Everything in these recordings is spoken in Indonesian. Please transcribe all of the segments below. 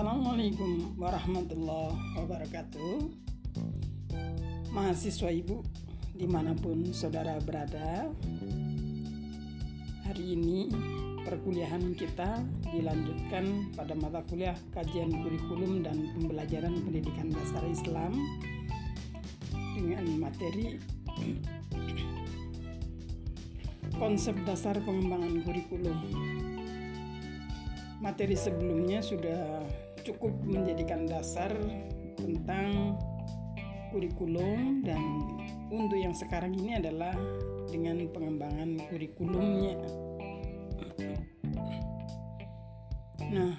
Assalamualaikum warahmatullahi wabarakatuh. Mahasiswa ibu di mana pun saudara berada Hari ini perkuliahan kita dilanjutkan pada mata kuliah kajian kurikulum dan pembelajaran pendidikan dasar Islam Dengan materi konsep dasar pengembangan kurikulum. Materi sebelumnya sudah cukup menjadikan dasar tentang kurikulum dan untuk yang sekarang ini adalah dengan pengembangan kurikulumnya. Nah,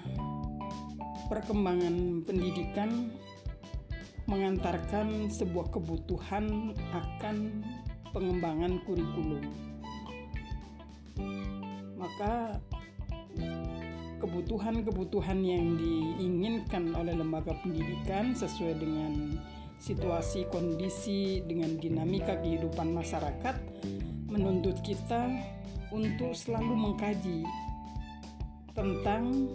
perkembangan pendidikan mengantarkan sebuah kebutuhan akan pengembangan kurikulum. Maka kebutuhan-kebutuhan yang diinginkan oleh lembaga pendidikan sesuai dengan situasi kondisi dengan dinamika kehidupan masyarakat menuntut kita untuk selalu mengkaji tentang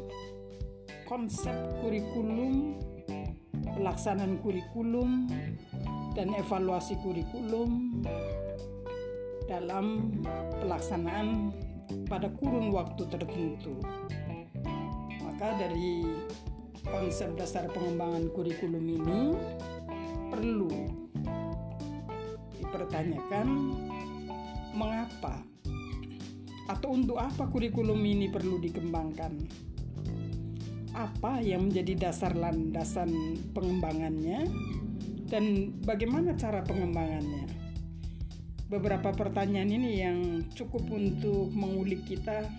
konsep kurikulum, pelaksanaan kurikulum, dan evaluasi kurikulum dalam pelaksanaan pada kurun waktu tertentu maka dari konsep dasar pengembangan kurikulum ini perlu dipertanyakan mengapa atau untuk apa kurikulum ini perlu dikembangkan? Apa yang menjadi dasar landasan pengembangannya? Dan bagaimana cara pengembangannya? Beberapa pertanyaan ini yang cukup untuk mengulik kita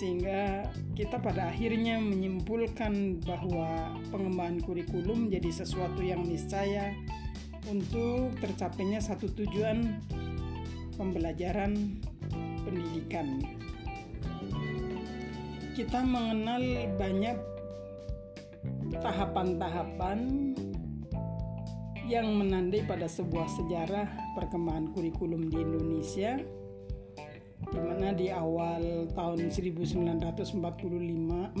sehingga kita pada akhirnya menyimpulkan bahwa pengembangan kurikulum menjadi sesuatu yang niscaya untuk tercapainya satu tujuan pembelajaran pendidikan. Kita mengenal banyak tahapan-tahapan yang menandai pada sebuah sejarah perkembangan kurikulum di Indonesia di mana di awal tahun 1945 47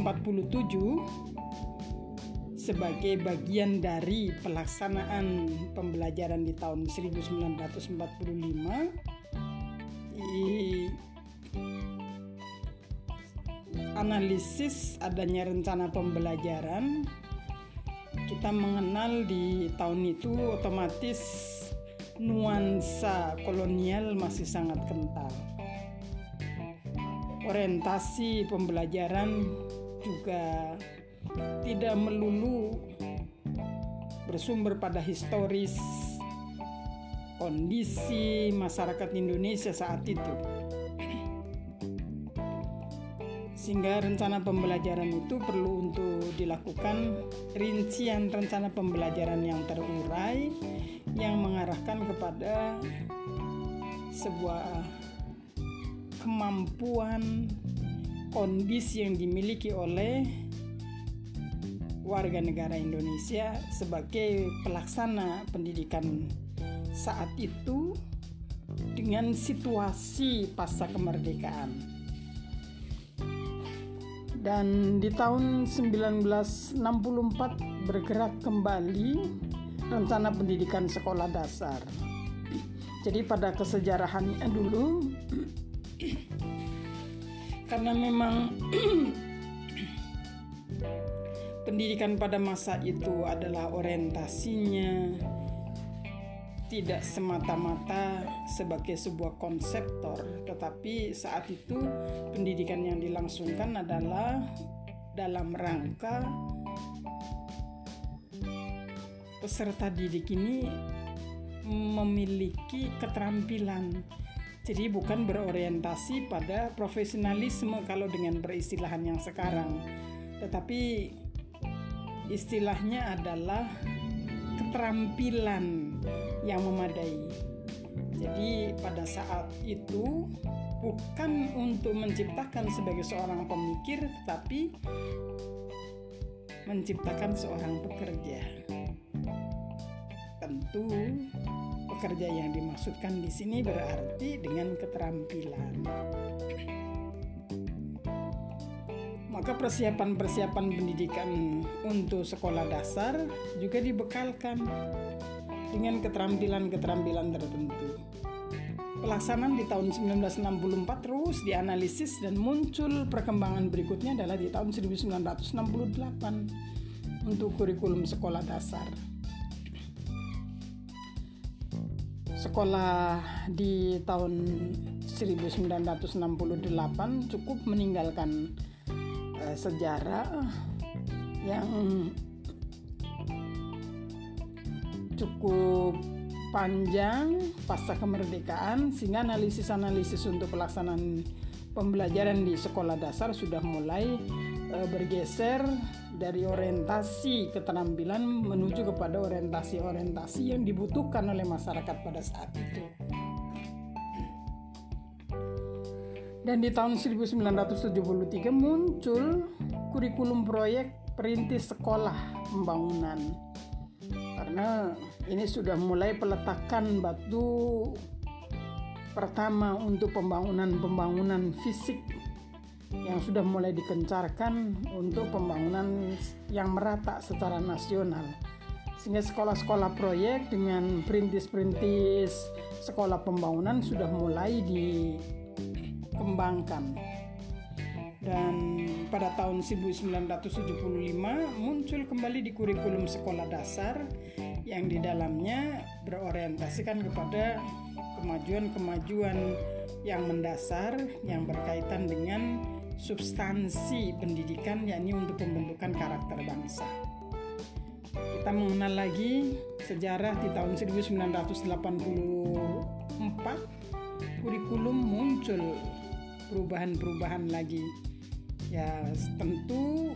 sebagai bagian dari pelaksanaan pembelajaran di tahun 1945 di analisis adanya rencana pembelajaran kita mengenal di tahun itu otomatis nuansa kolonial masih sangat kental orientasi pembelajaran juga tidak melulu bersumber pada historis kondisi masyarakat Indonesia saat itu. Sehingga rencana pembelajaran itu perlu untuk dilakukan rincian rencana pembelajaran yang terurai yang mengarahkan kepada sebuah kemampuan kondisi yang dimiliki oleh warga negara Indonesia sebagai pelaksana pendidikan saat itu dengan situasi pasca kemerdekaan. Dan di tahun 1964 bergerak kembali rencana pendidikan sekolah dasar. Jadi pada kesejarahannya dulu karena memang pendidikan pada masa itu adalah orientasinya tidak semata-mata sebagai sebuah konseptor, tetapi saat itu pendidikan yang dilangsungkan adalah dalam rangka peserta didik ini memiliki keterampilan jadi bukan berorientasi pada profesionalisme kalau dengan peristilahan yang sekarang. Tetapi istilahnya adalah keterampilan yang memadai. Jadi pada saat itu bukan untuk menciptakan sebagai seorang pemikir tetapi menciptakan seorang pekerja. Tentu pekerja yang dimaksudkan di sini berarti dengan keterampilan. Maka persiapan-persiapan pendidikan untuk sekolah dasar juga dibekalkan dengan keterampilan-keterampilan tertentu. Pelaksanaan di tahun 1964 terus dianalisis dan muncul perkembangan berikutnya adalah di tahun 1968 untuk kurikulum sekolah dasar. Sekolah di tahun 1968 cukup meninggalkan uh, sejarah yang cukup panjang pasca kemerdekaan sehingga analisis-analisis untuk pelaksanaan pembelajaran di sekolah dasar sudah mulai uh, bergeser dari orientasi keterampilan menuju kepada orientasi-orientasi yang dibutuhkan oleh masyarakat pada saat itu. Dan di tahun 1973 muncul kurikulum proyek perintis sekolah pembangunan. Karena ini sudah mulai peletakan batu pertama untuk pembangunan-pembangunan fisik yang sudah mulai dikencarkan untuk pembangunan yang merata secara nasional. Sehingga sekolah-sekolah proyek dengan perintis-perintis sekolah pembangunan sudah mulai di dikembangkan. Dan pada tahun 1975 muncul kembali di kurikulum sekolah dasar yang di dalamnya berorientasikan kepada kemajuan-kemajuan yang mendasar yang berkaitan dengan substansi pendidikan yakni untuk pembentukan karakter bangsa. Kita mengenal lagi sejarah di tahun 1984 kurikulum muncul perubahan-perubahan lagi. Ya, tentu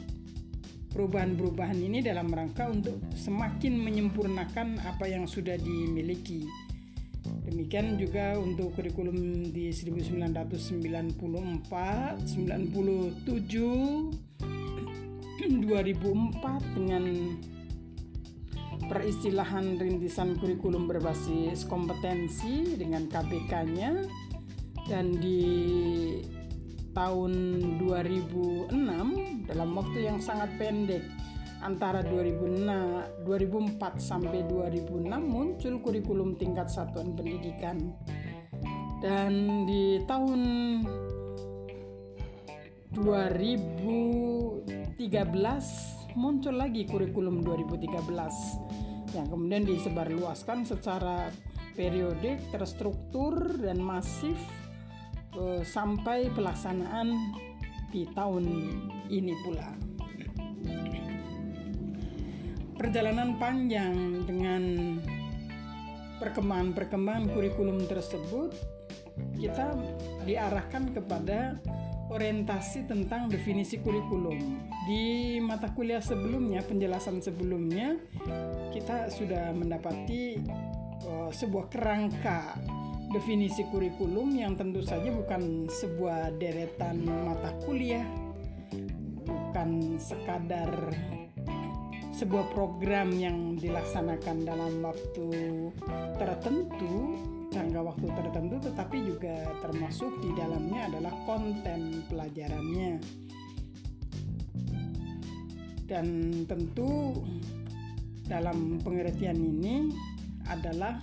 perubahan-perubahan ini dalam rangka untuk semakin menyempurnakan apa yang sudah dimiliki. Demikian juga untuk kurikulum di 1994, 97, 2004 dengan peristilahan rintisan kurikulum berbasis kompetensi dengan KBK-nya dan di tahun 2006 dalam waktu yang sangat pendek antara 2006, 2004 sampai 2006 muncul kurikulum tingkat satuan pendidikan dan di tahun 2013 muncul lagi kurikulum 2013 yang kemudian disebarluaskan secara periodik, terstruktur dan masif uh, sampai pelaksanaan di tahun ini pula. Perjalanan panjang dengan perkembangan-perkembangan kurikulum tersebut kita diarahkan kepada orientasi tentang definisi kurikulum. Di mata kuliah sebelumnya, penjelasan sebelumnya, kita sudah mendapati uh, sebuah kerangka definisi kurikulum yang tentu saja bukan sebuah deretan mata kuliah, bukan sekadar sebuah program yang dilaksanakan dalam waktu tertentu, jangka waktu tertentu, tetapi juga termasuk di dalamnya adalah konten pelajarannya. Dan tentu dalam pengertian ini adalah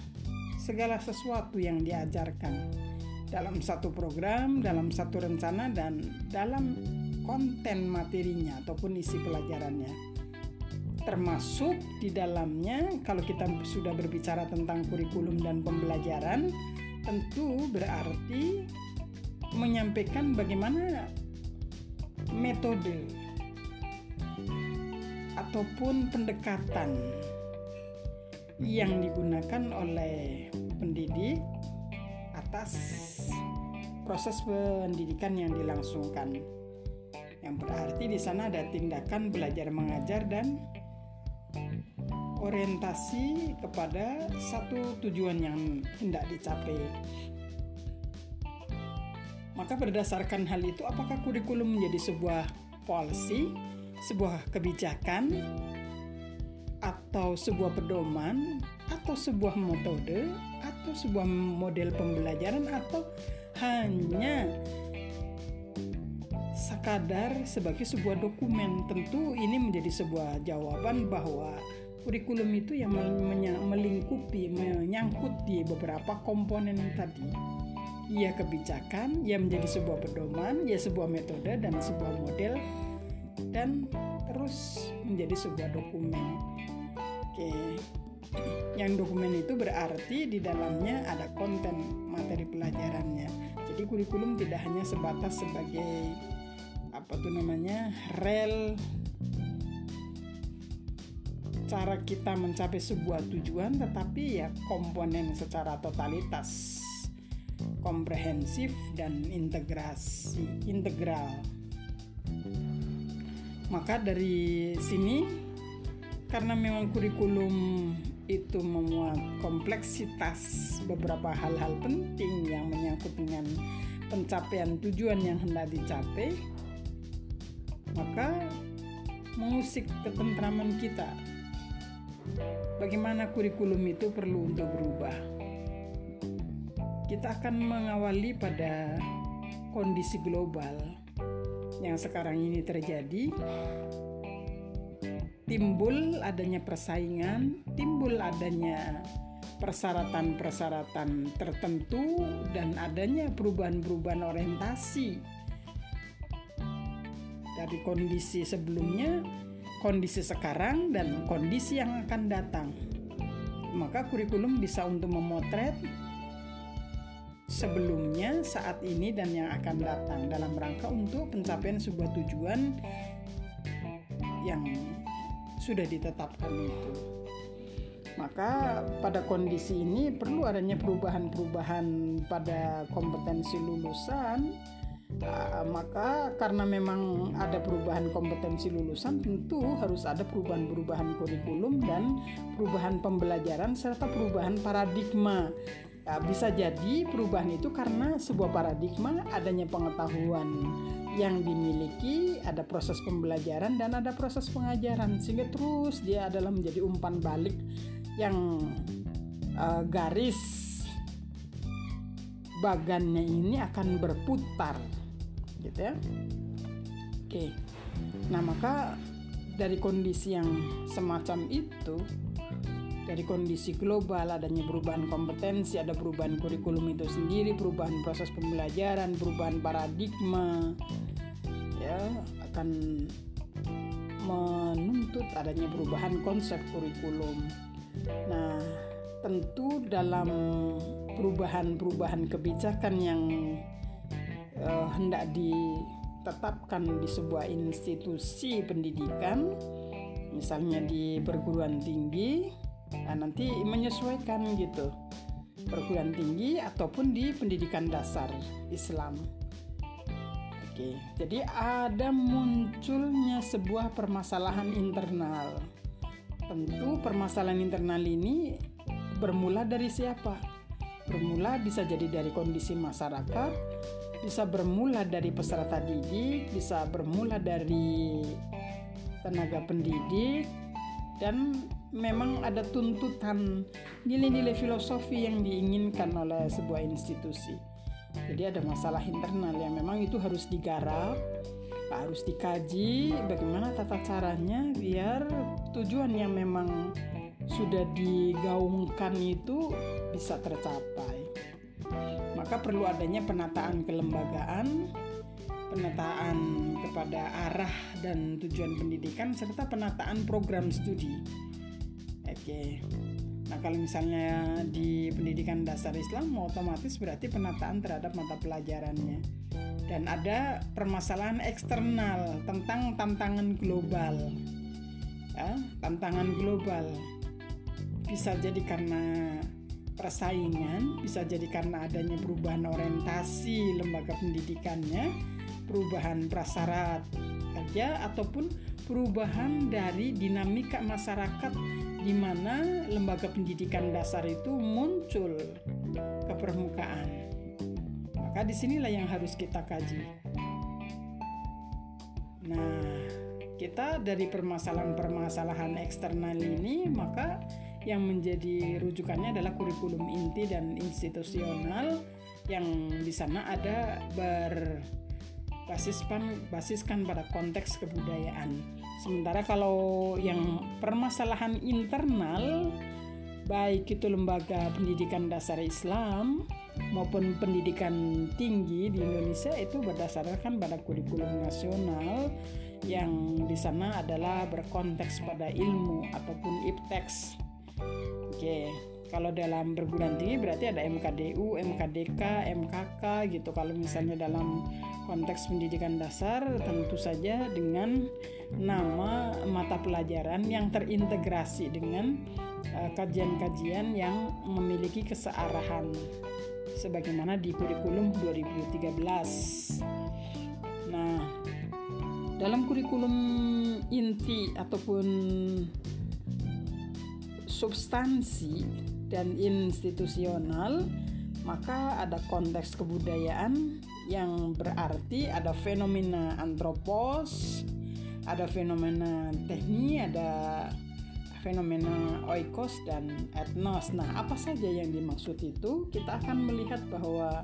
segala sesuatu yang diajarkan dalam satu program, dalam satu rencana, dan dalam konten materinya ataupun isi pelajarannya. Termasuk di dalamnya, kalau kita sudah berbicara tentang kurikulum dan pembelajaran, tentu berarti menyampaikan bagaimana metode ataupun pendekatan yang digunakan oleh pendidik atas proses pendidikan yang dilangsungkan. Yang berarti di sana ada tindakan belajar mengajar dan orientasi kepada satu tujuan yang hendak dicapai. Maka berdasarkan hal itu apakah kurikulum menjadi sebuah policy, sebuah kebijakan atau sebuah pedoman atau sebuah metode atau sebuah model pembelajaran atau hanya sekadar sebagai sebuah dokumen. Tentu ini menjadi sebuah jawaban bahwa kurikulum itu yang melingkupi, menyangkut di beberapa komponen tadi. Ia kebijakan, ia menjadi sebuah pedoman, ia sebuah metode dan sebuah model dan terus menjadi sebuah dokumen. Oke. Yang dokumen itu berarti di dalamnya ada konten materi pelajarannya. Jadi kurikulum tidak hanya sebatas sebagai apa tuh namanya rel cara kita mencapai sebuah tujuan tetapi ya komponen secara totalitas komprehensif dan integrasi integral. Maka dari sini karena memang kurikulum itu memuat kompleksitas beberapa hal-hal penting yang menyangkut dengan pencapaian tujuan yang hendak dicapai maka mengusik ketentraman kita bagaimana kurikulum itu perlu untuk berubah. Kita akan mengawali pada kondisi global yang sekarang ini terjadi. Timbul adanya persaingan, timbul adanya persyaratan-persyaratan tertentu dan adanya perubahan-perubahan orientasi dari kondisi sebelumnya kondisi sekarang dan kondisi yang akan datang. Maka kurikulum bisa untuk memotret sebelumnya, saat ini dan yang akan datang dalam rangka untuk pencapaian sebuah tujuan yang sudah ditetapkan itu. Maka pada kondisi ini perlu adanya perubahan-perubahan pada kompetensi lulusan Nah, maka karena memang ada perubahan kompetensi lulusan tentu harus ada perubahan-perubahan kurikulum dan perubahan pembelajaran serta perubahan paradigma. Nah, bisa jadi perubahan itu karena sebuah paradigma adanya pengetahuan yang dimiliki, ada proses pembelajaran dan ada proses pengajaran sehingga terus dia adalah menjadi umpan balik yang uh, garis bagannya ini akan berputar gitu ya. Oke. Nah maka dari kondisi yang semacam itu dari kondisi global adanya perubahan kompetensi ada perubahan kurikulum itu sendiri perubahan proses pembelajaran perubahan paradigma ya akan menuntut adanya perubahan konsep kurikulum. Nah tentu dalam perubahan-perubahan kebijakan yang uh, hendak ditetapkan di sebuah institusi pendidikan, misalnya di perguruan tinggi, nah nanti menyesuaikan gitu perguruan tinggi ataupun di pendidikan dasar Islam. Oke, jadi ada munculnya sebuah permasalahan internal. Tentu permasalahan internal ini bermula dari siapa? Bermula bisa jadi dari kondisi masyarakat, bisa bermula dari peserta didik, bisa bermula dari tenaga pendidik, dan memang ada tuntutan nilai-nilai filosofi yang diinginkan oleh sebuah institusi. Jadi ada masalah internal yang memang itu harus digarap, harus dikaji bagaimana tata caranya biar tujuan yang memang sudah digaungkan itu bisa tercapai maka perlu adanya penataan kelembagaan, penataan kepada arah dan tujuan pendidikan serta penataan program studi. Oke. Nah, kalau misalnya di pendidikan dasar Islam otomatis berarti penataan terhadap mata pelajarannya. Dan ada permasalahan eksternal tentang tantangan global. Ya, tantangan global bisa jadi karena persaingan bisa jadi karena adanya perubahan orientasi lembaga pendidikannya, perubahan prasyarat kerja ataupun perubahan dari dinamika masyarakat di mana lembaga pendidikan dasar itu muncul ke permukaan. Maka di sinilah yang harus kita kaji. Nah, kita dari permasalahan-permasalahan eksternal ini maka yang menjadi rujukannya adalah kurikulum inti dan institusional yang di sana ada ber basiskan basiskan pada konteks kebudayaan. Sementara kalau yang permasalahan internal baik itu lembaga pendidikan dasar Islam maupun pendidikan tinggi di Indonesia itu berdasarkan pada kurikulum nasional yang di sana adalah berkonteks pada ilmu ataupun ipteks. Oke, kalau dalam perguruan tinggi berarti ada MKDU, MKDK, MKK gitu. Kalau misalnya dalam konteks pendidikan dasar tentu saja dengan nama mata pelajaran yang terintegrasi dengan eh, kajian-kajian uh, yang memiliki kesearahan sebagaimana di kurikulum 2013. Nah, dalam kurikulum inti ataupun substansi dan institusional maka ada konteks kebudayaan yang berarti ada fenomena antropos, ada fenomena teknik, ada fenomena oikos dan etnos. Nah, apa saja yang dimaksud itu? Kita akan melihat bahwa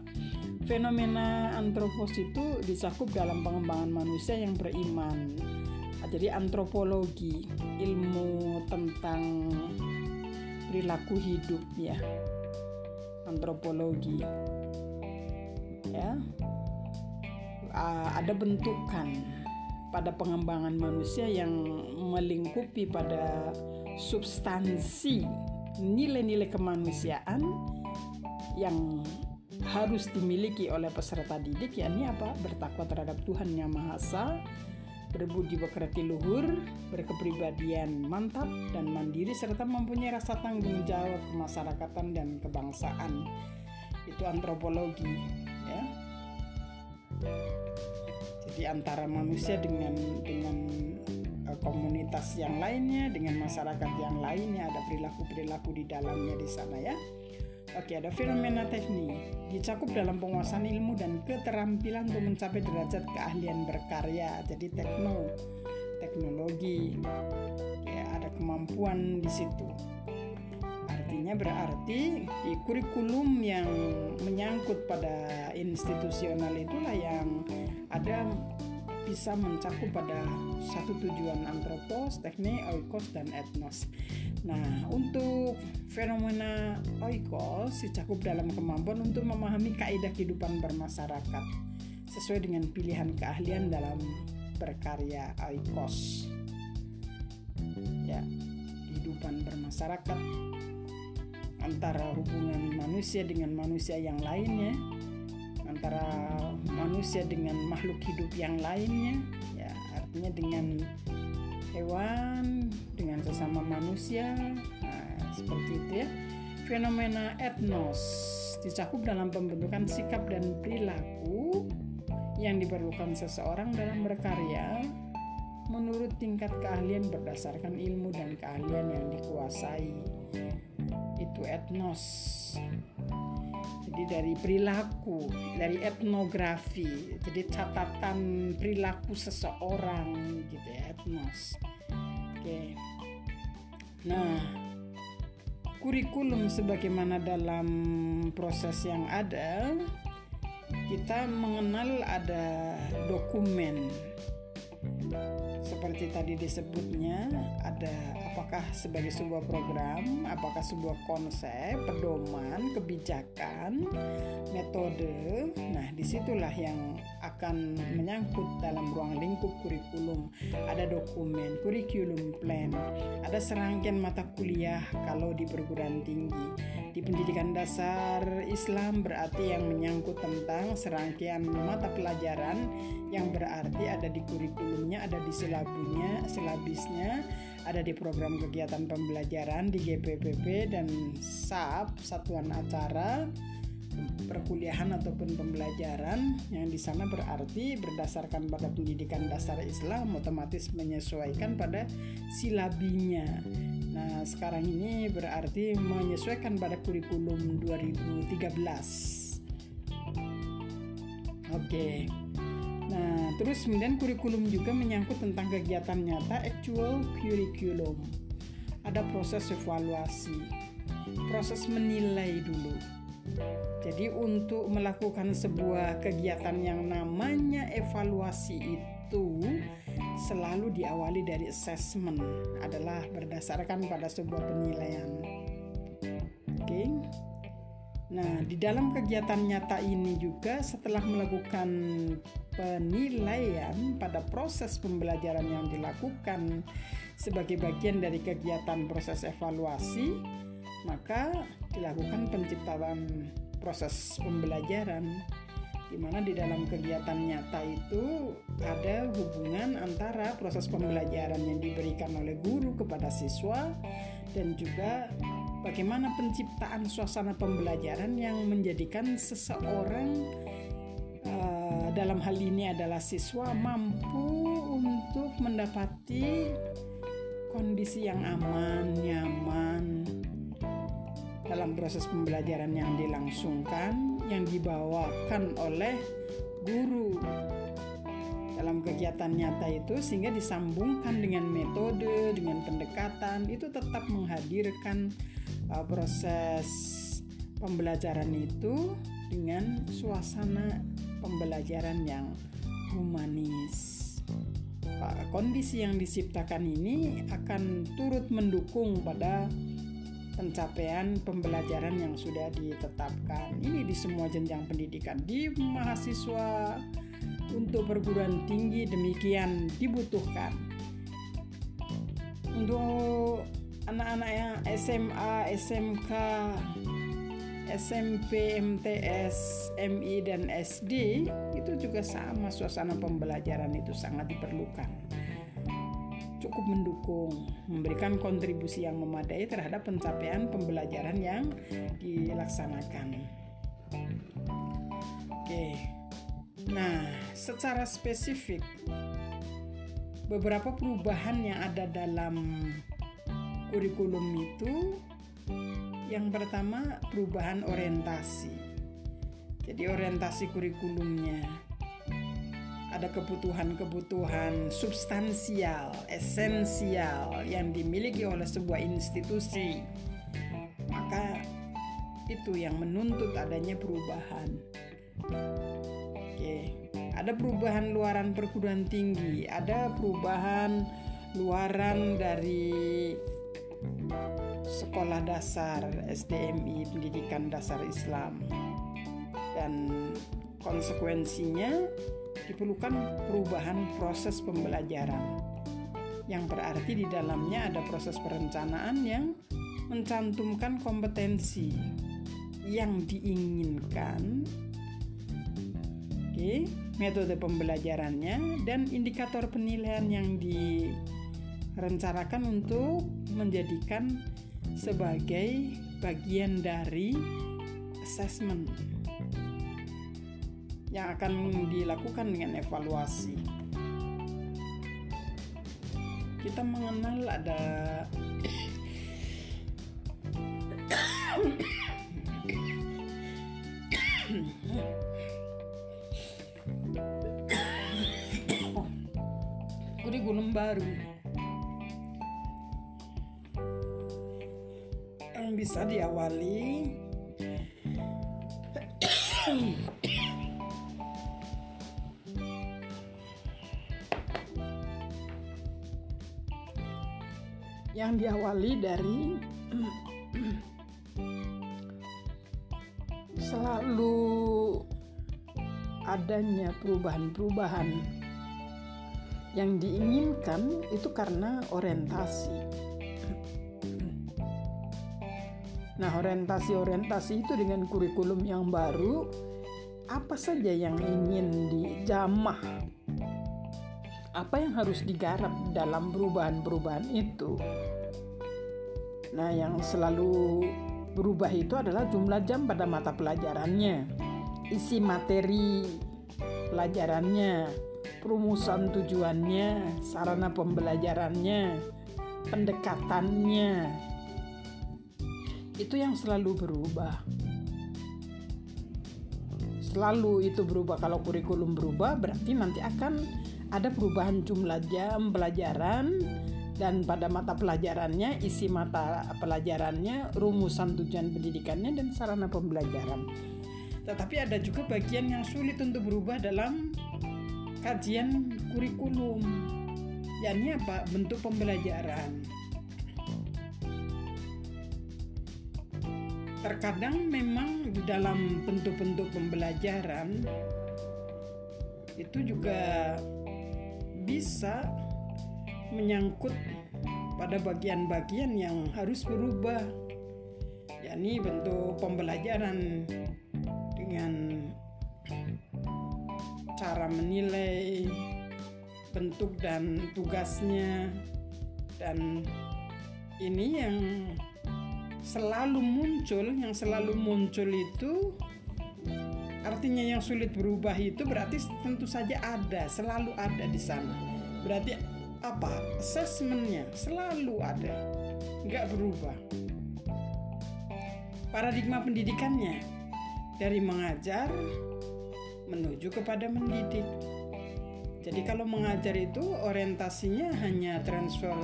fenomena antropos itu dicakup dalam pengembangan manusia yang beriman. Jadi antropologi, ilmu tentang perilaku hidup ya. Antropologi. Ya. Ada bentukan pada pengembangan manusia yang melingkupi pada substansi nilai-nilai kemanusiaan yang harus dimiliki oleh peserta didik yakni apa bertakwa terhadap Tuhan yang Maha Esa berbudi pekerti luhur berkepribadian mantap dan mandiri serta mempunyai rasa tanggung jawab kemasyarakatan dan kebangsaan itu antropologi ya jadi antara manusia dengan dengan Eh, komunitas yang lainnya dengan masyarakat yang lainnya ada perilaku-perilaku di dalamnya di sana ya. Oke, ada fenomena teknik dicakup dalam penguasaan ilmu dan keterampilan untuk mencapai derajat keahlian berkarya. Jadi tekno, teknologi, ya ada kemampuan di situ. Artinya berarti di kurikulum yang menyangkut pada institusional itulah yang ada bisa mencakup pada satu tujuan antropos, teknik, oikos, dan etnos. Nah, untuk fenomena oikos dicakup dalam kemampuan untuk memahami kaidah kehidupan bermasyarakat sesuai dengan pilihan keahlian dalam berkarya oikos. Ya, kehidupan bermasyarakat antara hubungan manusia dengan manusia yang lainnya antara manusia dengan makhluk hidup yang lainnya. Ya artinya dengan hewan dengan sesama manusia. Nah, seperti itu ya. Fenomena etnos dicakup dalam pembentukan sikap dan perilaku yang diperlukan seseorang dalam berkarya menurut tingkat keahlian berdasarkan ilmu dan keahlian yang dikuasai. Itu etnos jadi dari perilaku, dari etnografi, jadi catatan perilaku seseorang gitu ya, etnos. Oke. Nah, kurikulum sebagaimana dalam proses yang ada, kita mengenal ada dokumen seperti tadi disebutnya ada apakah sebagai sebuah program, apakah sebuah konsep, pedoman, kebijakan, metode. Nah, di situlah yang akan menyangkut dalam ruang lingkup kurikulum. Ada dokumen, kurikulum plan, ada serangkaian mata kuliah kalau di perguruan tinggi. Di pendidikan dasar Islam berarti yang menyangkut tentang serangkaian mata pelajaran yang berarti ada di kurikulumnya, ada di silabunya, silabisnya, ada di program kegiatan pembelajaran di GPPP dan SAP Satuan Acara perkuliahan ataupun pembelajaran yang di sana berarti berdasarkan pada pendidikan dasar Islam otomatis menyesuaikan pada silabinya. Nah, sekarang ini berarti menyesuaikan pada kurikulum 2013. Oke. Terus kemudian kurikulum juga menyangkut tentang kegiatan nyata actual curriculum. Ada proses evaluasi, proses menilai dulu Jadi untuk melakukan sebuah kegiatan yang namanya evaluasi itu selalu diawali dari assessment adalah berdasarkan pada sebuah penilaian. Oke. Okay? Nah, di dalam kegiatan nyata ini juga setelah melakukan penilaian pada proses pembelajaran yang dilakukan sebagai bagian dari kegiatan proses evaluasi, maka dilakukan penciptaan proses pembelajaran di mana di dalam kegiatan nyata itu ada hubungan antara proses pembelajaran yang diberikan oleh guru kepada siswa dan juga bagaimana penciptaan suasana pembelajaran yang menjadikan seseorang uh, dalam hal ini adalah siswa mampu untuk mendapati kondisi yang aman, nyaman, dalam proses pembelajaran yang dilangsungkan yang dibawakan oleh guru dalam kegiatan nyata itu sehingga disambungkan dengan metode dengan pendekatan itu tetap menghadirkan uh, proses pembelajaran itu dengan suasana pembelajaran yang humanis. Kondisi yang diciptakan ini akan turut mendukung pada pencapaian pembelajaran yang sudah ditetapkan. Ini di semua jenjang pendidikan, di mahasiswa untuk perguruan tinggi demikian dibutuhkan. Untuk anak-anak yang SMA, SMK, SMP, MTS, MI dan SD itu juga sama suasana pembelajaran itu sangat diperlukan cukup mendukung, memberikan kontribusi yang memadai terhadap pencapaian pembelajaran yang dilaksanakan. Oke, nah secara spesifik beberapa perubahan yang ada dalam kurikulum itu yang pertama perubahan orientasi. Jadi orientasi kurikulumnya ada kebutuhan-kebutuhan substansial, esensial yang dimiliki oleh sebuah institusi, maka itu yang menuntut adanya perubahan. Oke, ada perubahan luaran perguruan tinggi, ada perubahan luaran dari sekolah dasar SDMI pendidikan dasar Islam dan konsekuensinya diperlukan perubahan proses pembelajaran. Yang berarti di dalamnya ada proses perencanaan yang mencantumkan kompetensi yang diinginkan. Oke metode pembelajarannya dan indikator penilaian yang direncanakan untuk menjadikan sebagai bagian dari assessment yang akan dilakukan dengan evaluasi. Kita mengenal ada kurikulum baru yang bisa diawali yang diawali dari selalu adanya perubahan-perubahan yang diinginkan itu karena orientasi. Nah, orientasi-orientasi itu dengan kurikulum yang baru, apa saja yang ingin dijamah apa yang harus digarap dalam perubahan-perubahan itu. Nah, yang selalu berubah itu adalah jumlah jam pada mata pelajarannya, isi materi pelajarannya, perumusan tujuannya, sarana pembelajarannya, pendekatannya. Itu yang selalu berubah. Selalu itu berubah. Kalau kurikulum berubah, berarti nanti akan ada perubahan jumlah jam pelajaran dan pada mata pelajarannya, isi mata pelajarannya, rumusan tujuan pendidikannya dan sarana pembelajaran. tetapi ada juga bagian yang sulit untuk berubah dalam kajian kurikulum yakni apa bentuk pembelajaran terkadang memang di dalam bentuk-bentuk pembelajaran itu juga bisa menyangkut pada bagian-bagian yang harus berubah yakni bentuk pembelajaran dengan cara menilai bentuk dan tugasnya. Dan ini yang selalu muncul yang selalu muncul itu artinya yang sulit berubah itu berarti tentu saja ada selalu ada di sana. Berarti apa assessmentnya selalu ada. Nggak berubah. Paradigma pendidikannya dari mengajar menuju kepada mendidik. Jadi kalau mengajar itu orientasinya hanya transfer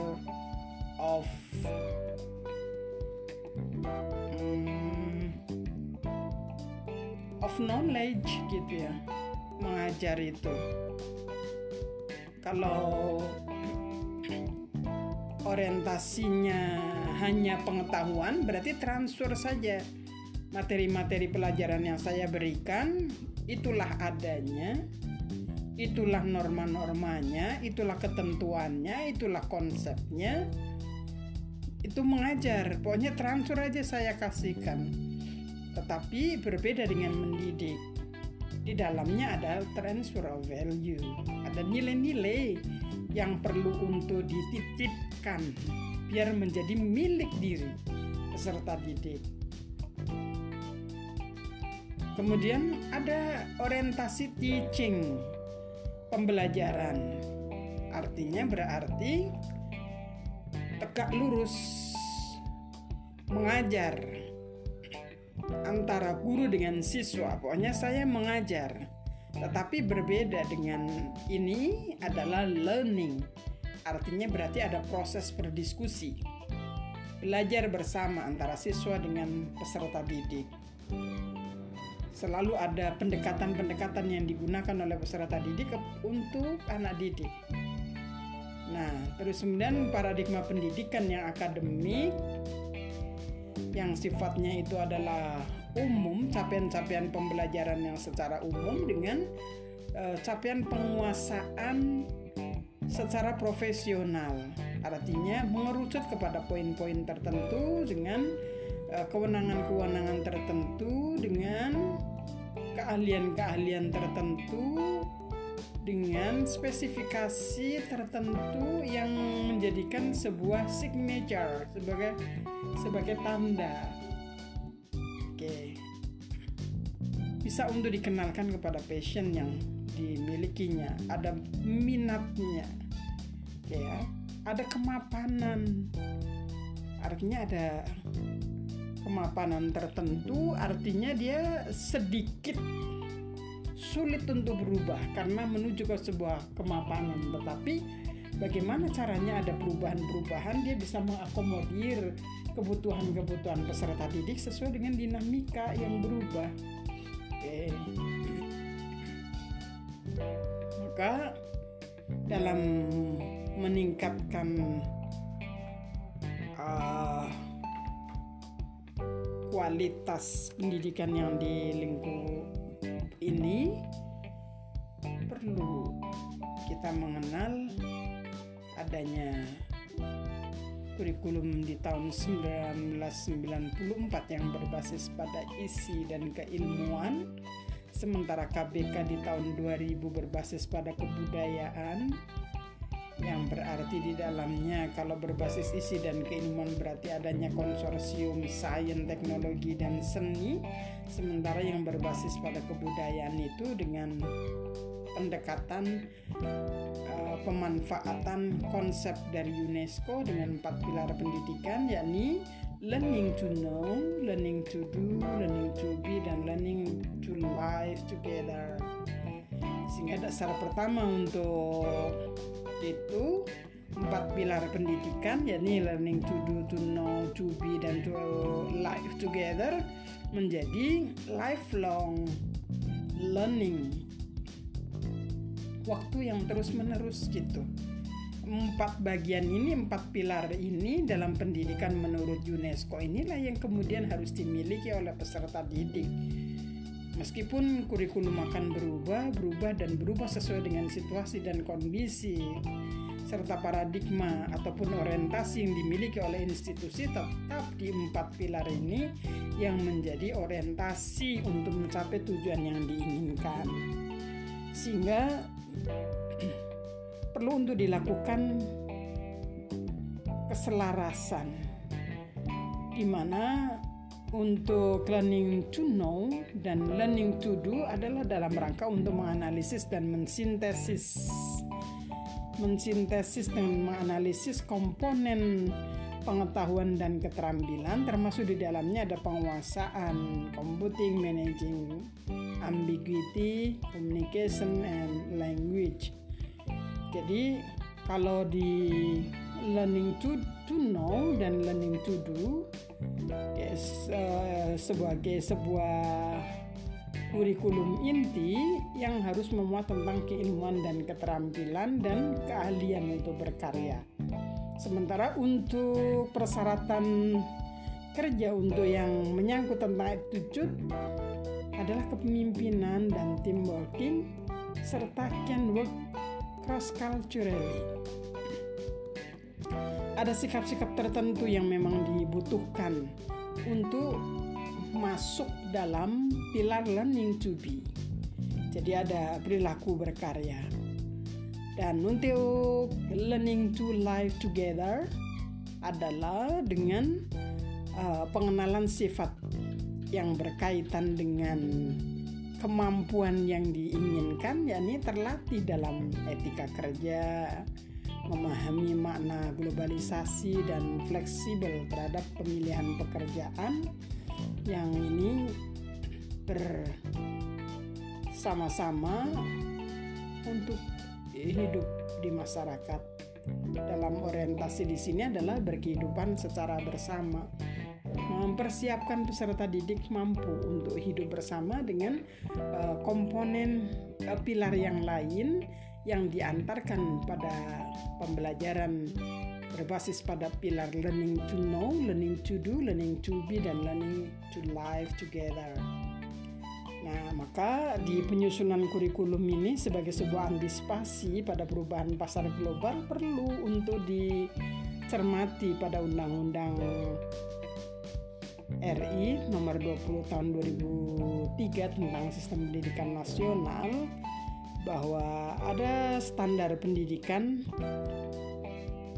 of hmm, of knowledge gitu ya mengajar itu. Kalau orientasinya hanya pengetahuan berarti transfer saja. Materi-materi pelajaran yang saya berikan itulah adanya itulah norma-normanya itulah ketentuannya itulah konsepnya. Itu mengajar pokoknya transfer aja saya kasihkan. Tetapi berbeda dengan mendidik. Di dalamnya ada transfer of value ada nilai-nilai yang perlu untuk dititipkan biar menjadi milik diri peserta didik kemudian ada orientasi teaching pembelajaran artinya berarti tegak lurus mengajar antara guru dengan siswa. Pokoknya saya mengajar. Tetapi berbeda dengan ini adalah learning. Artinya berarti ada proses berdiskusi. Belajar bersama antara siswa dengan peserta didik. Selalu ada pendekatan-pendekatan yang digunakan oleh peserta didik untuk anak didik. Nah, terus kemudian paradigma pendidikan yang akademik yang sifatnya itu adalah umum, capaian-capaian pembelajaran yang secara umum dengan uh, capaian penguasaan secara profesional. Artinya mengerucut kepada poin-poin tertentu dengan uh, kewenangan-kewenangan tertentu dengan keahlian-keahlian tertentu dengan spesifikasi tertentu yang menjadikan sebuah signature sebagai sebagai tanda. Bisa untuk dikenalkan kepada passion yang dimilikinya, ada minatnya. Ya. Ada kemapanan. Artinya ada kemapanan tertentu artinya dia sedikit sulit untuk berubah karena menuju ke sebuah kemapanan tetapi bagaimana caranya ada perubahan-perubahan dia bisa mengakomodir kebutuhan-kebutuhan peserta didik sesuai dengan dinamika yang berubah maka dalam meningkatkan uh, kualitas pendidikan yang di lingkup ini perlu kita mengenal adanya kurikulum di tahun 1994 yang berbasis pada isi dan keilmuan sementara KBK di tahun 2000 berbasis pada kebudayaan yang berarti di dalamnya kalau berbasis isi dan keilmuan berarti adanya konsorsium sains, teknologi dan seni sementara yang berbasis pada kebudayaan itu dengan pendekatan uh, pemanfaatan konsep dari UNESCO dengan empat pilar pendidikan yakni learning to know, learning to do, learning to be dan learning to live together. Sehingga dasar pertama untuk itu empat pilar pendidikan yakni learning to do, to know, to be dan to live together menjadi lifelong learning waktu yang terus-menerus gitu empat bagian ini, empat pilar ini dalam pendidikan menurut UNESCO inilah yang kemudian harus dimiliki oleh peserta didik. Meskipun kurikulum akan berubah, berubah dan berubah sesuai dengan situasi dan kondisi serta paradigma ataupun orientasi yang dimiliki oleh institusi tetap di empat pilar ini yang menjadi orientasi untuk mencapai tujuan yang diinginkan. Sehingga perlu untuk dilakukan keselarasan di mana untuk learning to know dan learning to do adalah dalam rangka untuk menganalisis dan mensintesis mensintesis dan menganalisis komponen pengetahuan dan keterampilan termasuk di dalamnya ada penguasaan computing managing ambiguity communication and language jadi kalau di learning to to know dan learning to do yes, uh, sebagai sebuah kurikulum inti yang harus memuat tentang keilmuan dan keterampilan dan keahlian untuk berkarya. Sementara untuk persyaratan kerja untuk yang menyangkut tentang attitude adalah kepemimpinan dan team working serta can work cross culturally. Ada sikap-sikap tertentu yang memang dibutuhkan untuk masuk dalam pilar learning to be. Jadi ada perilaku berkarya. Dan untuk learning to live together adalah dengan uh, pengenalan sifat yang berkaitan dengan kemampuan yang diinginkan yakni terlatih dalam etika kerja, memahami makna globalisasi dan fleksibel terhadap pemilihan pekerjaan. Yang ini bersama-sama untuk hidup di masyarakat. Dalam orientasi di sini adalah berkehidupan secara bersama mempersiapkan peserta didik mampu untuk hidup bersama dengan uh, komponen uh, pilar yang lain yang diantarkan pada pembelajaran berbasis pada pilar learning to know, learning to do, learning to be, dan learning to live together. Nah, maka di penyusunan kurikulum ini sebagai sebuah antisipasi pada perubahan pasar global perlu untuk dicermati pada undang-undang RI nomor 20 tahun 2003 tentang sistem pendidikan nasional bahwa ada standar pendidikan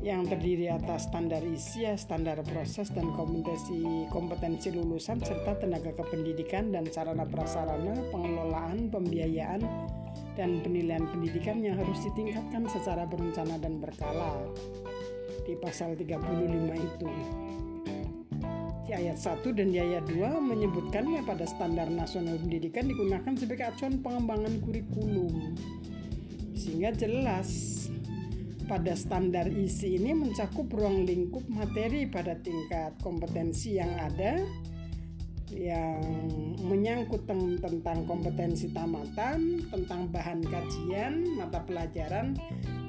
yang terdiri atas standar isi, standar proses dan kompetensi kompetensi lulusan serta tenaga kependidikan dan sarana prasarana pengelolaan pembiayaan dan penilaian pendidikan yang harus ditingkatkan secara berencana dan berkala di pasal 35 itu di ayat 1 dan di ayat 2 menyebutkannya pada standar nasional pendidikan digunakan sebagai acuan pengembangan kurikulum. Sehingga jelas pada standar isi ini mencakup ruang lingkup materi pada tingkat kompetensi yang ada yang menyangkut tentang kompetensi tamatan, tentang bahan kajian, mata pelajaran,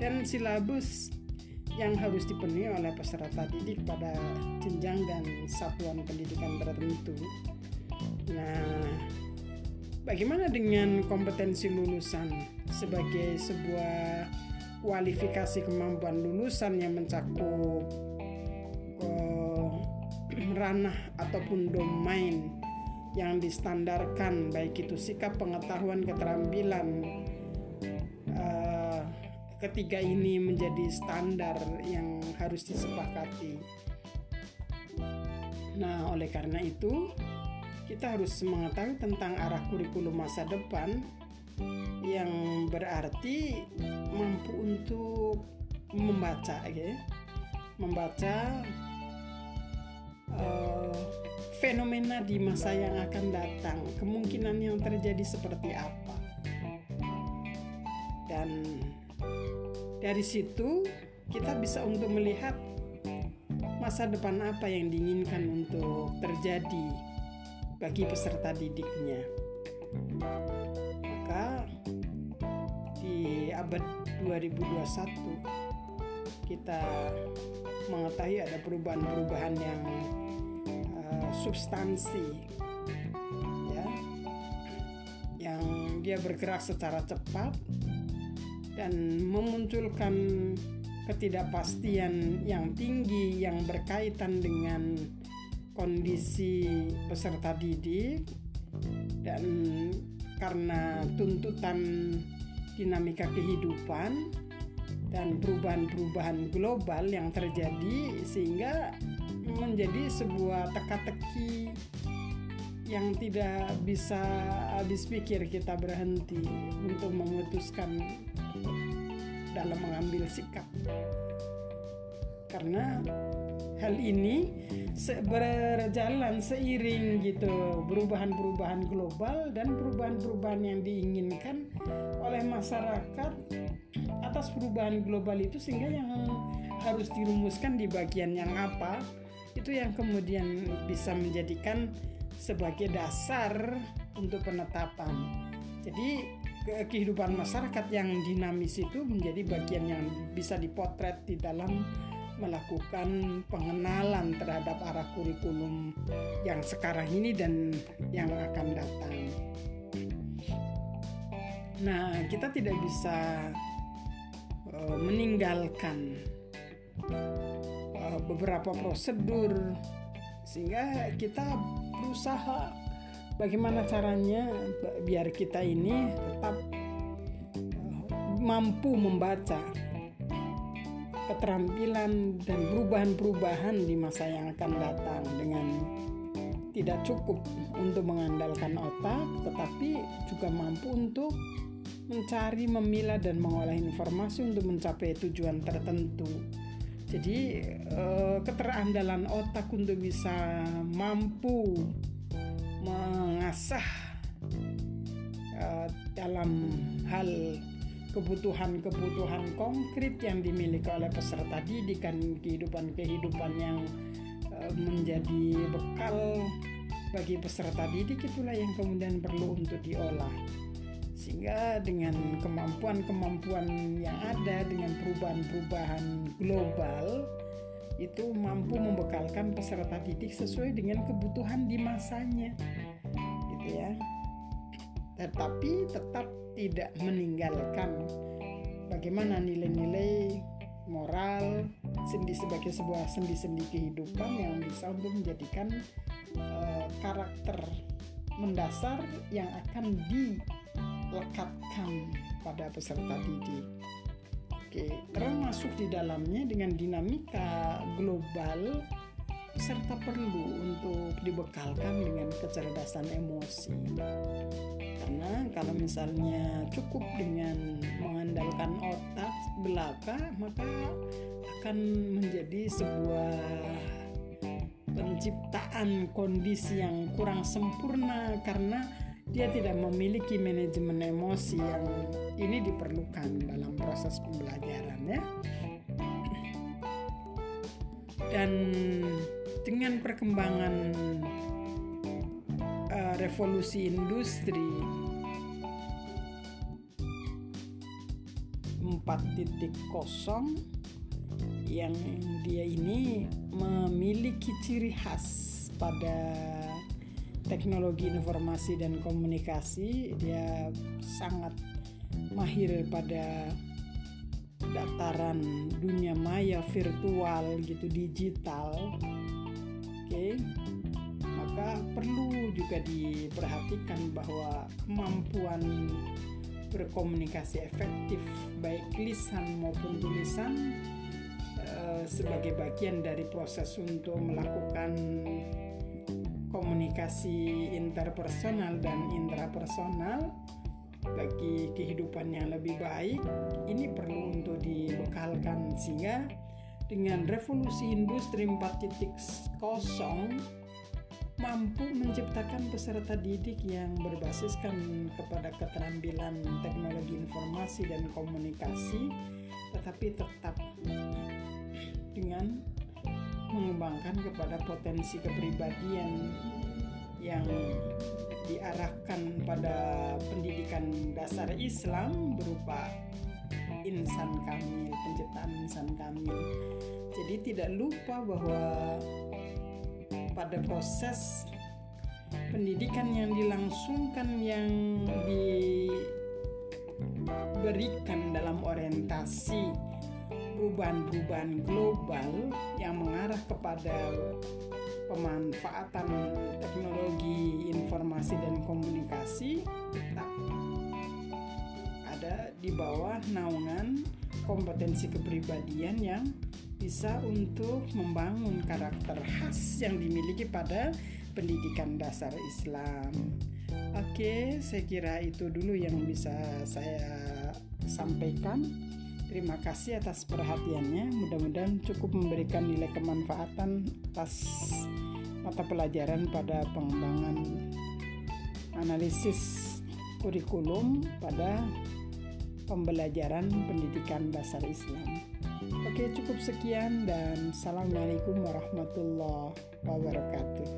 dan silabus yang harus dipenuhi oleh peserta didik pada jenjang dan satuan pendidikan tertentu. Nah, bagaimana dengan kompetensi lulusan sebagai sebuah kualifikasi kemampuan lulusan yang mencakup uh, ranah ataupun domain yang distandarkan baik itu sikap pengetahuan keterampilan ketiga ini menjadi standar yang harus disepakati. Nah, oleh karena itu, kita harus mengetahui tentang arah kurikulum masa depan yang berarti mampu untuk membaca ya. Membaca uh, fenomena di masa yang akan datang, kemungkinan yang terjadi seperti apa. Dan dari situ kita bisa untuk melihat masa depan apa yang diinginkan untuk terjadi bagi peserta didiknya. 2021 kita mengetahui ada perubahan-perubahan yang uh, substansi ya yang dia bergerak secara cepat dan memunculkan ketidakpastian yang tinggi yang berkaitan dengan kondisi peserta didik dan karena tuntutan dinamika kehidupan dan perubahan-perubahan global yang terjadi sehingga menjadi sebuah teka-teki yang tidak bisa habis pikir kita berhenti untuk memutuskan dalam mengambil sikap. Karena hal ini berjalan seiring gitu perubahan-perubahan global dan perubahan-perubahan yang diinginkan oleh masyarakat atas perubahan global itu sehingga yang harus dirumuskan di bagian yang apa itu yang kemudian bisa menjadikan sebagai dasar untuk penetapan. Jadi kehidupan masyarakat yang dinamis itu menjadi bagian yang bisa dipotret di dalam melakukan pengenalan terhadap arah kurikulum yang sekarang ini dan yang akan datang. Nah, kita tidak bisa Eh, meninggalkan uh, beberapa prosedur sehingga kita berusaha bagaimana caranya biar kita ini tetap uh, mampu membaca keterampilan dan perubahan-perubahan di masa yang akan datang dengan tidak cukup untuk mengandalkan otak tetapi juga mampu untuk mencari, memilah dan mengolah informasi untuk mencapai tujuan tertentu. Jadi eh, keterandalan otak untuk bisa mampu mengasah eh, dalam hal kebutuhan-kebutuhan konkret yang dimiliki oleh peserta didik dan kehidupan-kehidupan yang eh, menjadi bekal bagi peserta didik itulah yang kemudian perlu untuk diolah. Sehingga dengan kemampuan-kemampuan yang ada dengan perubahan-perubahan global itu mampu membekalkan peserta didik sesuai dengan kebutuhan di masanya. Gitu ya. Tetapi tetap tidak meninggalkan bagaimana nilai-nilai moral sendi sebagai sebuah sendi-sendi kehidupan yang bisa untuk menjadikan uh, karakter mendasar yang akan di lekatkan pada peserta didik. Oke, termasuk di dalamnya dengan dinamika global serta perlu untuk dibekalkan dengan kecerdasan emosi. Karena kalau misalnya cukup dengan mengandalkan otak belaka, maka akan menjadi sebuah penciptaan kondisi yang kurang sempurna karena dia tidak memiliki manajemen emosi yang ini diperlukan dalam proses pembelajaran ya. Dan dengan perkembangan revolusi industri. 4.0 yang dia ini memiliki ciri khas pada teknologi informasi dan komunikasi. Dia sangat mahir pada dataran dunia maya virtual gitu digital. Oke. okay. Perlu juga diperhatikan bahwa kemampuan berkomunikasi efektif baik lisan maupun tulisan uh, sebagai bagian dari proses untuk melakukan komunikasi interpersonal dan intrapersonal bagi kehidupan yang lebih baik ini perlu untuk dibekalkan sehingga dengan revolusi industri 4.0 mampu menciptakan peserta didik yang berbasiskan kepada keterampilan teknologi informasi dan komunikasi tetapi tetap dengan mengembangkan kepada potensi kepribadian yang diarahkan pada pendidikan dasar Islam berupa insan kamil, penciptaan insan kamil. Jadi tidak lupa bahwa pada proses pendidikan yang dilangsungkan yang diberikan dalam orientasi perubahan-perubahan global yang mengarah kepada pemanfaatan teknologi informasi dan komunikasi tetap ada di bawah naungan kompetensi kepribadian yang bisa untuk membangun karakter khas yang dimiliki pada pendidikan dasar Islam. Oke, saya kira itu dulu yang bisa saya sampaikan. Terima kasih atas perhatiannya. Mudah-mudahan cukup memberikan nilai kemanfaatan atas mata pelajaran pada pengembangan analisis kurikulum pada pembelajaran pendidikan dasar Islam. Oke, cukup sekian dan assalamualaikum warahmatullahi wabarakatuh.